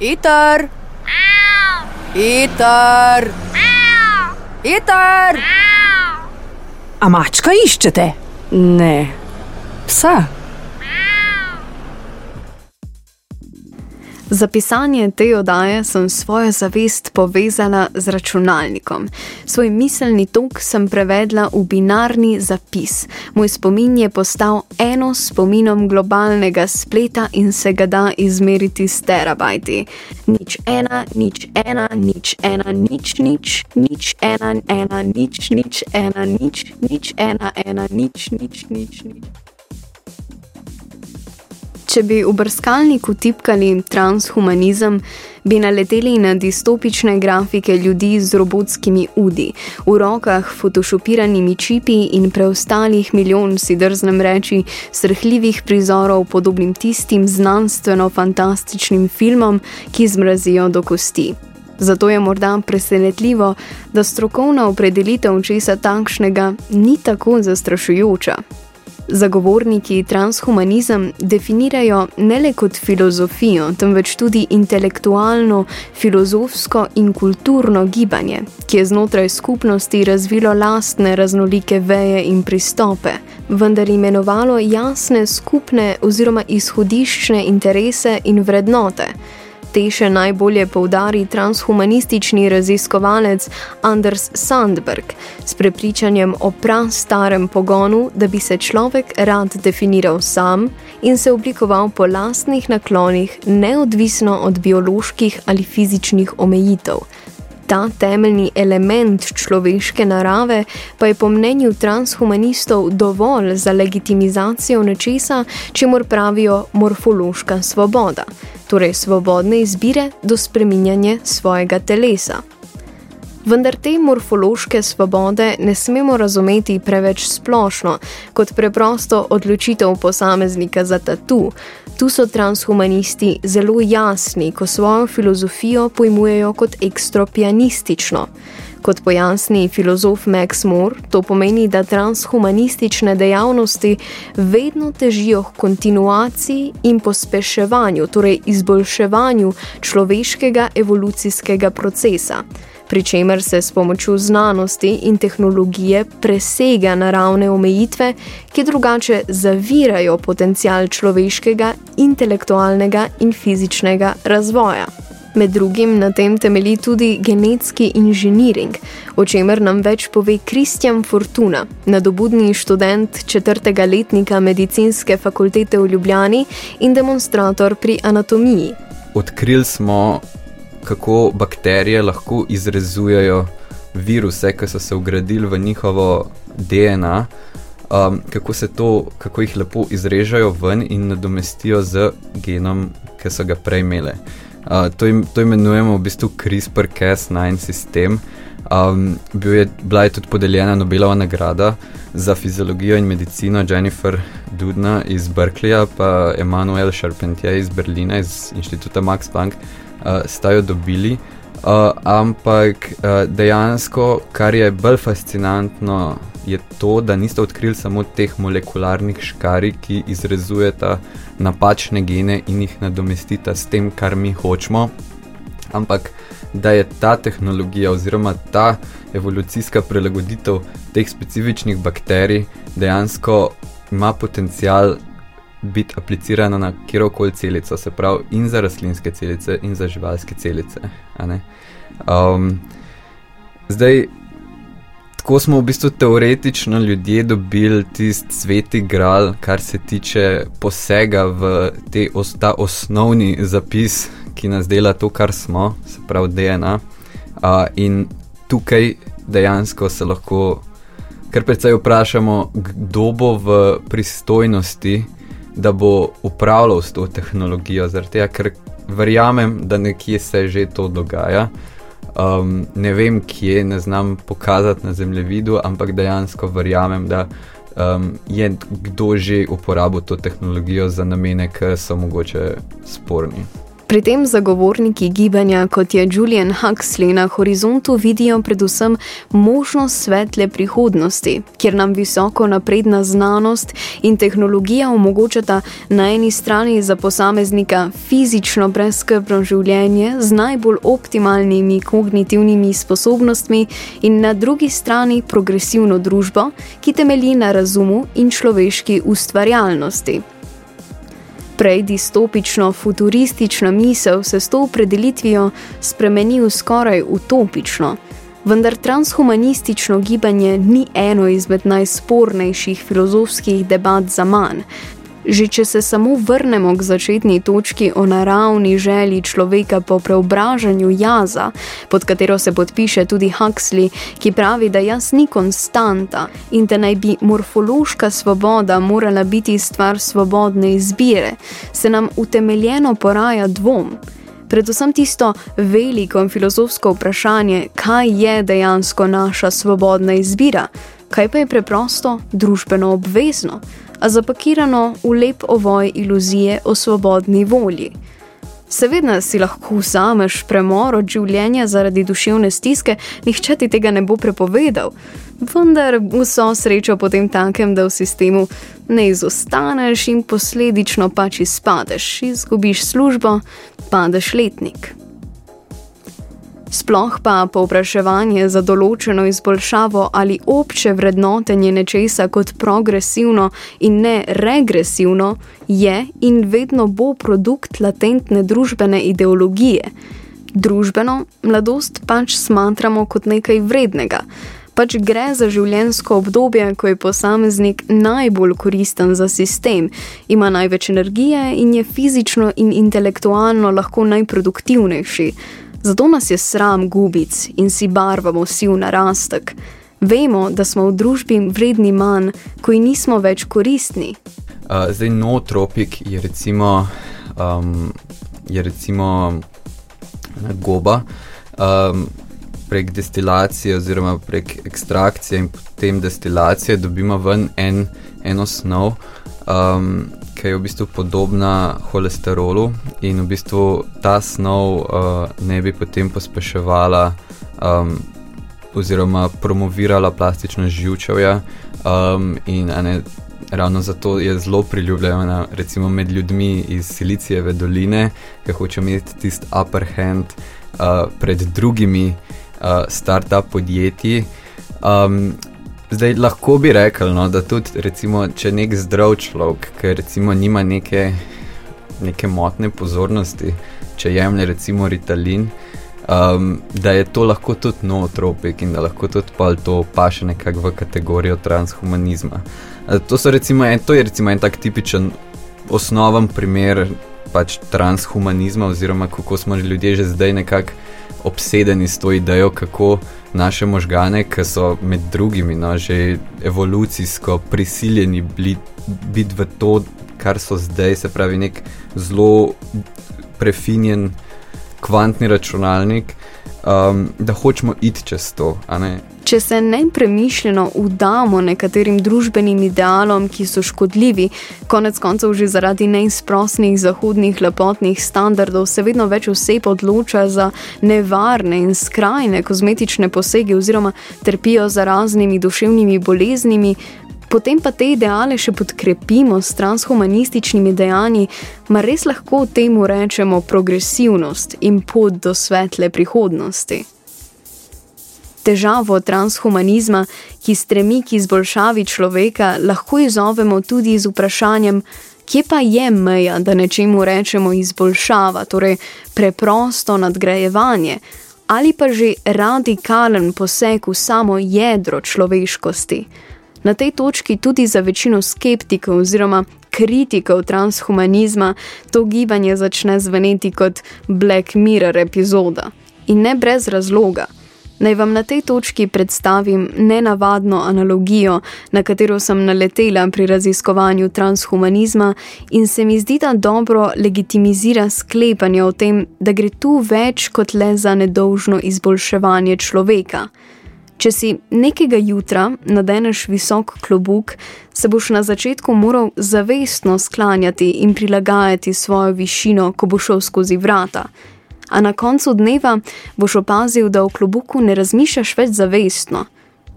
Iter! Iter! Iter! A mačka iščete? Ne, psa. Za pisanje te oddaje sem svojo zavest povezala z računalnikom. Svoj miselni tok sem prevedla v binarni zapis. Moj spomin je postal eno spominom globalnega spleta in se ga da izmeriti s terabajti. Nič ena, nič ena, nič ena, nič nič, nič ena, ena, nič nič ena, nič, nič ena, ena, nič nič nič. nič. Če bi v brskalniku tipkali transhumanizem, bi naleteli na distopične grafike ljudi z robotskimi udi, v rokah photoshopiranimi čipi in preostalih milijon si drznem reči srhljivih prizorov podobnim tistim znanstveno-fantastičnim filmom, ki zmrazijo do kosti. Zato je morda presenetljivo, da strokovna opredelitev česa takšnega ni tako zastrašujoča. Zagovorniki transhumanizem definirajo ne le kot filozofijo, temveč tudi intelektualno, filozofsko in kulturno gibanje, ki je znotraj skupnosti razvilo lastne raznolike veje in pristope, vendar imenovalo jasne skupne oziroma izhodiščne interese in vrednote. Te še najbolje poudari transhumanistični raziskovalec Anders Sandberg s prepričanjem o prastarem pogonu, da bi se človek rad definiral sam in se oblikoval po lastnih naklonih, neodvisno od bioloških ali fizičnih omejitev. Ta temeljni element človeške narave pa je po mnenju transhumanistov dovolj za legitimizacijo nečesa, čemur pravijo morfološka svoboda, torej svobodne izbire do spreminjanja svojega telesa. Vendar te morfološke svobode ne smemo razumeti preveč splošno, kot preprosto odločitev posameznika za tatu. Tu so transhumanisti zelo jasni, ko svojo filozofijo pojmujejo kot ekstropianistično. Kot pojasni filozof Max Moore, to pomeni, da transhumanistične dejavnosti vedno težijo k kontinuaciji in pospeševanju, torej izboljševanju človeškega evolucijskega procesa pri čemer se s pomočjo znanosti in tehnologije presega naravne omejitve, ki drugače zavirajo potencial človeškega, intelektualnega in fizičnega razvoja. Med drugim na tem temelji tudi genetski inženiring, o čemer nam več pove Kristjan Fortuna, nadobudni študent četrtega letnika medicinske fakultete v Ljubljani in demonstrator pri anatomiji. Odkrili smo kako bakterije lahko izrezujejo viruse, ki so se ugradili v njihovo DNA, um, kako, to, kako jih lepo izrežajo ven in nadomestijo z genom, ki so ga prej imeli. Uh, to, im, to imenujemo v bistvu CRISPR-Cas9 sistem. Um, bil je, bila je tudi podeljena Nobelova nagrada za fiziologijo in medicino Jennifer Dudna iz Berkeleyja, pa Emmanuel Charpentier iz Berlina, iz inštituta Max Planck uh, sta jo dobili. Uh, ampak uh, dejansko, kar je bolj fascinantno, je to, da niste odkrili samo teh molekularnih škari, ki izrezujeta napačne gene in jih nadomestita s tem, kar mi hočemo, ampak da je ta tehnologija oziroma ta evolucijska prilagoditev teh specifičnih bakterij dejansko ima potencial biti aplicirana na kjerkoli celico, se pravi in za rastlinske celice, in za živalske celice. Um, zdaj, tako smo v bistvu teoretično ljudje dobili tisti sveti gral, kar se tiče posega v te, os, ta osnovni zapis, ki nas dela to, kar smo, se pravi DNA. Uh, in tukaj dejansko se lahko. Ker predvsej vprašamo, kdo bo v pristojnosti da bo upravljal s to tehnologijo, tega, ker verjamem, da nekje se že to dogaja. Um, ne vem, kje, ne znam pokazati na zemljevidu, ampak dejansko verjamem, da um, je kdo že uporabil to tehnologijo za namene, ki so mogoče sporni. Pri tem zagovorniki gibanja, kot je Julian Huxley, na horizontu vidijo predvsem možnost svetle prihodnosti, kjer nam visoko napredna znanost in tehnologija omogočata na eni strani za posameznika fizično brezkrbno življenje z najbolj optimalnimi kognitivnimi sposobnostmi in na drugi strani progresivno družbo, ki temelji na razumu in človeški ustvarjalnosti. Prej distopično, futuristična misel se s to opredelitvijo spremeni v skoraj utopično, vendar transhumanistično gibanje ni eno izmed najspornejših filozofskih debat za manj, Že če se samo vrnemo k začetni točki o naravni želji človeka po preobražanju jaza, pod katero se podpiše tudi Huxley, ki pravi, da jaz ni konstanta in da naj bi morfološka svoboda morala biti stvar svobodne izbire, se nam utemeljeno poraja dvom. Predvsem tisto veliko filozofsko vprašanje, kaj je dejansko naša svobodna izbira, kaj pa je preprosto družbeno obvezno a zapakirano v lep ovoj iluzije o svobodni volji. Seveda si lahko vzameš premor od življenja zaradi duševne stiske, nihče ti tega ne bo prepovedal, vendar vso srečo potem takem, da v sistemu ne izostaneš in posledično pač izpadeš, izgubiš službo, padeš letnik. Sploh pa povpraševanje za določeno izboljšavo ali obče vrednotenje nečesa kot progresivno in ne regresivno je in vedno bo produkt latentne družbene ideologije. Družbeno mladost pač smatramo kot nekaj vrednega, pač gre za življenjsko obdobje, ko je posameznik najbolj koristen za sistem, ima največ energije in je fizično in intelektualno lahko najproduktivnejši. Zato nas je sram gubic in si barvamo siv narastek. Vemo, da smo v družbi vredni manj, ko jim nismo več koristni. Uh, zdaj, nootropik je recimo, um, je recimo goba. Um, prek destilacije, oziroma prek ekstrakcije in potem destilacije, dobimo ven en, eno snov, um, ki je v bistvu podobna holesterolu in v bistvu ta snov uh, ne bi potem pospeševala um, oziroma promovirala plastično živčevje um, in ne, ravno zato je zelo priljubljena recimo med ljudmi iz Silicijeve doline, ki hoče imeti tisti upper hand uh, pred drugimi uh, start-up podjetji. Um, Zdaj, lahko bi rekel, no, da tudi, recimo, če nek zdrav človek, ki nima neke, neke motne pozornosti, če jemlje recimo Ritalin, um, da je to lahko tudi nootropik in da lahko tudi pa to paše nekako v kategorijo transhumanizma. To, recimo, en, to je recimo en tak tipičen osnoven primer pač transhumanizma, oziroma kako smo ljudje že zdaj nekako obsedeni s to idejo, kako naše možgane, ki so med drugimi no, že evolucijsko prisiljeni biti v to, kar so zdaj, se pravi, nek zelo prefinjen kvantni računalnik, um, da hočemo iti čez to. Če se nepremišljeno vdamo nekaterim družbenim idealom, ki so škodljivi, konec koncev že zaradi neizprostnih zahodnih lepotnih standardov, se vedno več oseb odloča za nevarne in skrajne kozmetične posege oziroma trpijo za raznimi duševnimi boleznimi, potem pa te ideale še podkrepimo s transhumanističnimi dejanji, mar res lahko temu rečemo progresivnost in pot do svetle prihodnosti težavo transhumanizma, ki stremi k izboljšavi človeka, lahko izovemo tudi z vprašanjem, kje pa je meja, da nečemu rečemo izboljšava, torej preprosto nadgrajevanje, ali pa že radikalen poseg v samo jedro človeškosti. Na tej točki tudi za večino skeptikov oziroma kritikov transhumanizma to gibanje začne zveneti kot Black Mirror epizoda. In ne brez razloga. Naj vam na tej točki predstavim nenavadno analogijo, na katero sem naletela pri raziskovanju transhumanizma in se mi zdi, da dobro legitimizira sklepanje o tem, da gre tu več kot le za nedolžno izboljševanje človeka. Če si nekega jutra nadeneš visok klobuk, se boš na začetku moral zavestno sklanjati in prilagajati svojo višino, ko boš šel skozi vrata. A na koncu dneva boš opazil, da v klobuku ne razmišljaš več zavestno.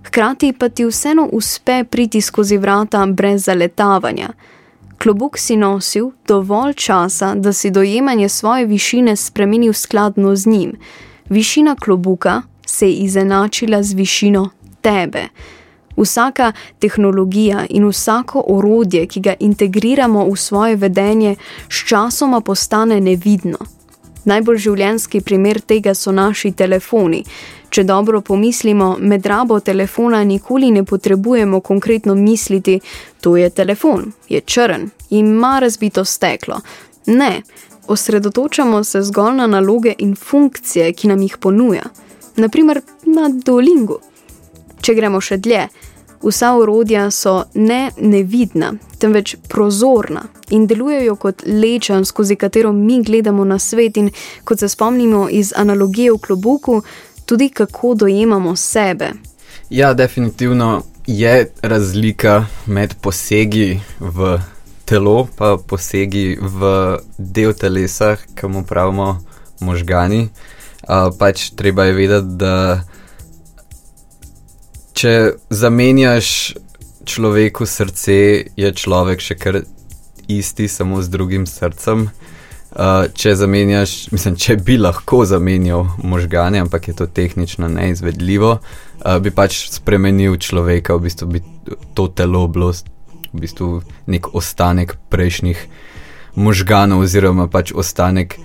Hkrati pa ti vseeno uspe priti skozi vrata brez zaletavanja. Klobuk si nosil dovolj časa, da si dojemanje svoje višine spremenil skladno z njim. Višina klobuka se je izenačila z višino tebe. Vsaka tehnologija in vsako orodje, ki ga integriramo v svoje vedenje, sčasoma postane nevidno. Najbolj življenski primer tega so naši telefoni. Če dobro pomislimo, med rabo telefona nikoli ne potrebujemo konkretno misliti, to je telefon, je črn, ima razbito steklo. Ne, osredotočamo se zgolj na naloge in funkcije, ki nam jih ponuja naprimer na Duolingu. Če gremo še dlje, vsa orodja so ne nevidna, temveč prozorna in delujejo kot leča, skozi katero mi gledamo na svet in kot se spomnimo iz analogije v klobuku, tudi kako dojemamo sebe. Ja, definitivno je razlika med posegi v telo, pa posegi v del telesa, ki mu pravimo možgani. Uh, pač treba je vedeti, da če zamenjaš človeku srce, je človek še kar isti, samo z drugim srcem. Uh, če zamenjaš, mislim, če bi lahko zamenjal možgane, ampak je to tehnično neizvedljivo, uh, bi pač spremenil človeka, v bistvu bi to telo bilo v bistvu nek ostanek prejšnjih možganov, oziroma pač ostanek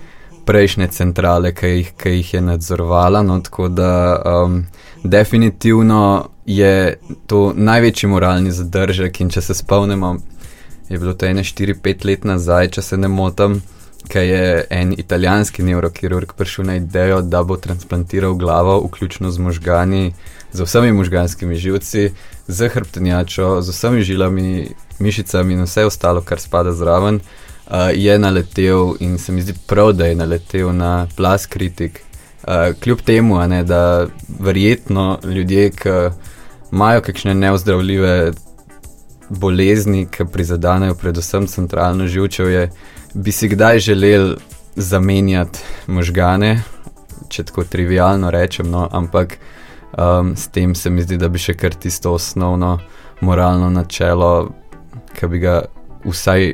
prejšnje centrale, ki jih, ki jih je nadzorovala. No, tako da um, definitivno je to največji moralni zadržek. In če se spomnimo, je bilo to ene 4-5 let nazaj, če se ne motim. Ker je en italijanski neurokirurg prišel na idejo, da bo transplantiral glavo, vključno z možgani, z vsemi možganskimi živci, z hrbtenjačo, z vsemi žilami, mišicami in vse ostalo, kar spada zraven uh, je naletel in se mi zdi prav, da je naletel na plas kritik. Uh, kljub temu, ne, da verjetno ljudje, ki imajo kakšne neozdravljive bolezni, ki prizadanejo predvsem centralno živčevje, bi si kdaj želeli zamenjati možgane, če tako trivialno rečem, no, ampak um, s tem se mi zdi, da bi še kar tisto osnovno moralno načelo, ki bi ga vsaj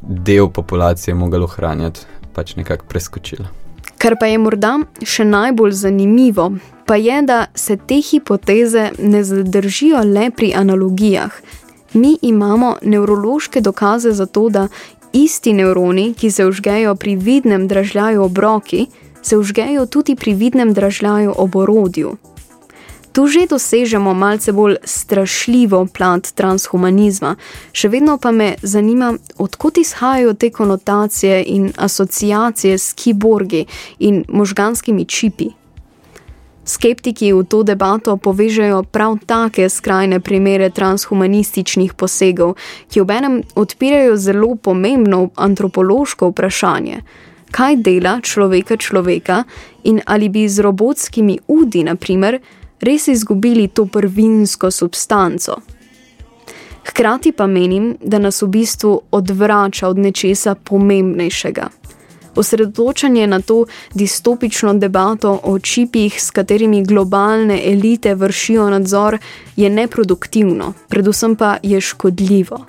del populacije mogel ohranjati, pač nekako preskočila. Kar pa je morda še najbolj zanimivo, pa je, da se te hipoteze ne zadržijo le pri analogijah. Mi imamo nevrološke dokaze za to, da isti nevroni, ki se užgejo pri vidnem dražljaju ob roki, se užgejo tudi pri vidnem dražljaju ob orodju. Tu že dosežemo malce bolj strašljivo plat transhumanizma, še vedno pa me zanima, odkot izhajajo te konotacije in asociacije s kiborgi in možganskimi čipi. Skeptiki v to debato povežejo prav take skrajne primere transhumanističnih posegov, ki obenem odpirajo zelo pomembno antropološko vprašanje. Kaj dela človeka človeka in ali bi z robotskimi udi, na primer, res izgubili to prvinsko substanco. Hkrati pa menim, da nas v bistvu odvrača od nečesa pomembnejšega. Osredotočanje na to distopično debato o čipih, s katerimi globalne elite vršijo nadzor, je neproduktivno, predvsem pa je škodljivo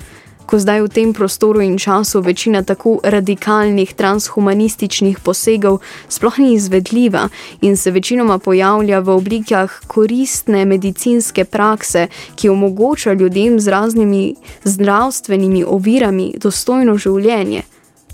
ko zdaj v tem prostoru in času večina tako radikalnih transhumanističnih posegov sploh ni izvedljiva in se večinoma pojavlja v oblikah koristne medicinske prakse, ki omogoča ljudem z raznimi zdravstvenimi ovirami dostojno življenje.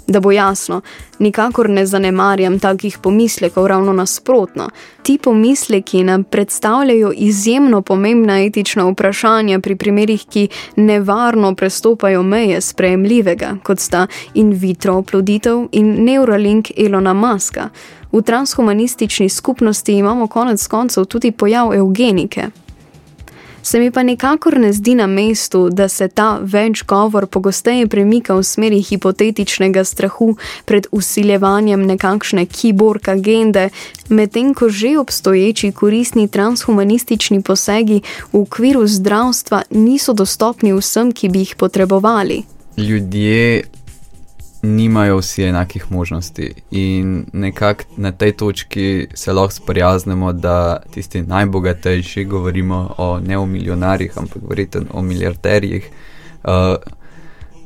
Da bo jasno, nikakor ne zanemarjam takih pomislekov, ravno nasprotno. Ti pomisleki nam predstavljajo izjemno pomembna etična vprašanja pri primerih, ki nevarno prestopajo meje sprejemljivega, kot sta in vitro oploditev in Neuralink Elona Muska. V transhumanistični skupnosti imamo konec koncev tudi pojav eugenike. Se mi pa nikakor ne zdi na mestu, da se ta več govor pogosteje premika v smeri hipotetičnega strahu pred usiljevanjem nekakšne kiborg agende, medtem ko že obstoječi koristni transhumanistični posegi v okviru zdravstva niso dostopni vsem, ki bi jih potrebovali. Ljudje nimajo vsi enakih možnosti. In nekako na tej točki se lahko sprijaznemo, da tisti najbogatejši, govorimo o ne o milijonarjih, ampak verjetno o milijarderjih, uh,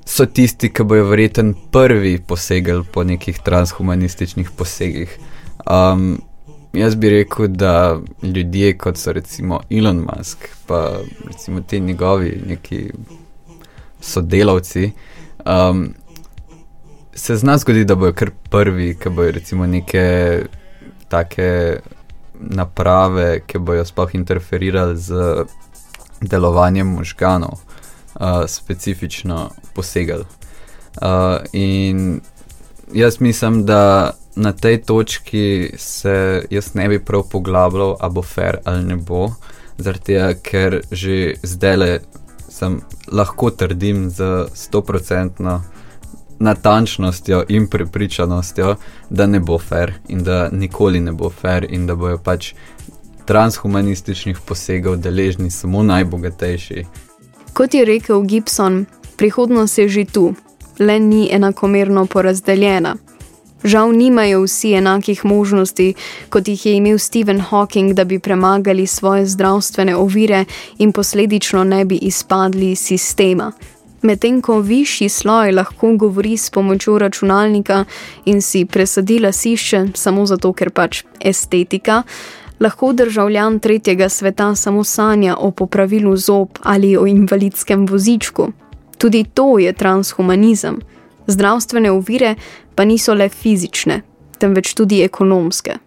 so tisti, ki bojo verjetno prvi posegli po nekih transhumanističnih posegih. Um, jaz bi rekel, da ljudje kot so recimo Elon Musk, pa recimo ti njegovi neki sodelavci. Um, se zna zgoditi, da bojo kar prvi, ki bojo recimo neke take naprave, ki bojo sploh interferirali z delovanjem možganov, uh, specifično posegali. Uh, in jaz mislim, da na tej točki se jaz ne bi prav poglabljal, ali bo fair ali ne bo, tega, ker že zdaj le. Lahko trdim z 100% natančnostjo in prepričanostjo, da ne bo fair in da nikoli ne bo fair in da bojo pač transhumanističnih posegov deležni samo najbogatejši. Kot je rekel Gibson, prihodnost je že tu, le ni enakomerno porazdeljena. Žal nimajo vsi enakih možnosti, kot jih je imel Stephen Hawking, da bi premagali svoje zdravstvene ovire in posledično ne bi izpadli iz sistema, medtem ko višji sloj lahko govori s pomočjo računalnika in si presadi lasišče samo zato, ker pač estetika, lahko državljan tretjega sveta samo sanja o popravilu zob ali o invalidskem vozičku. Tudi to je transhumanizem. Zdravstvene ovire pa niso le fizične, temveč tudi ekonomske.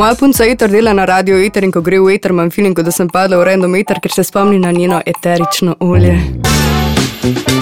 Moja punca eter dela na radio eter in ko gre v eter, imam feeling, kot da sem padla v random eter, ker se spomni na njeno eterično olje. you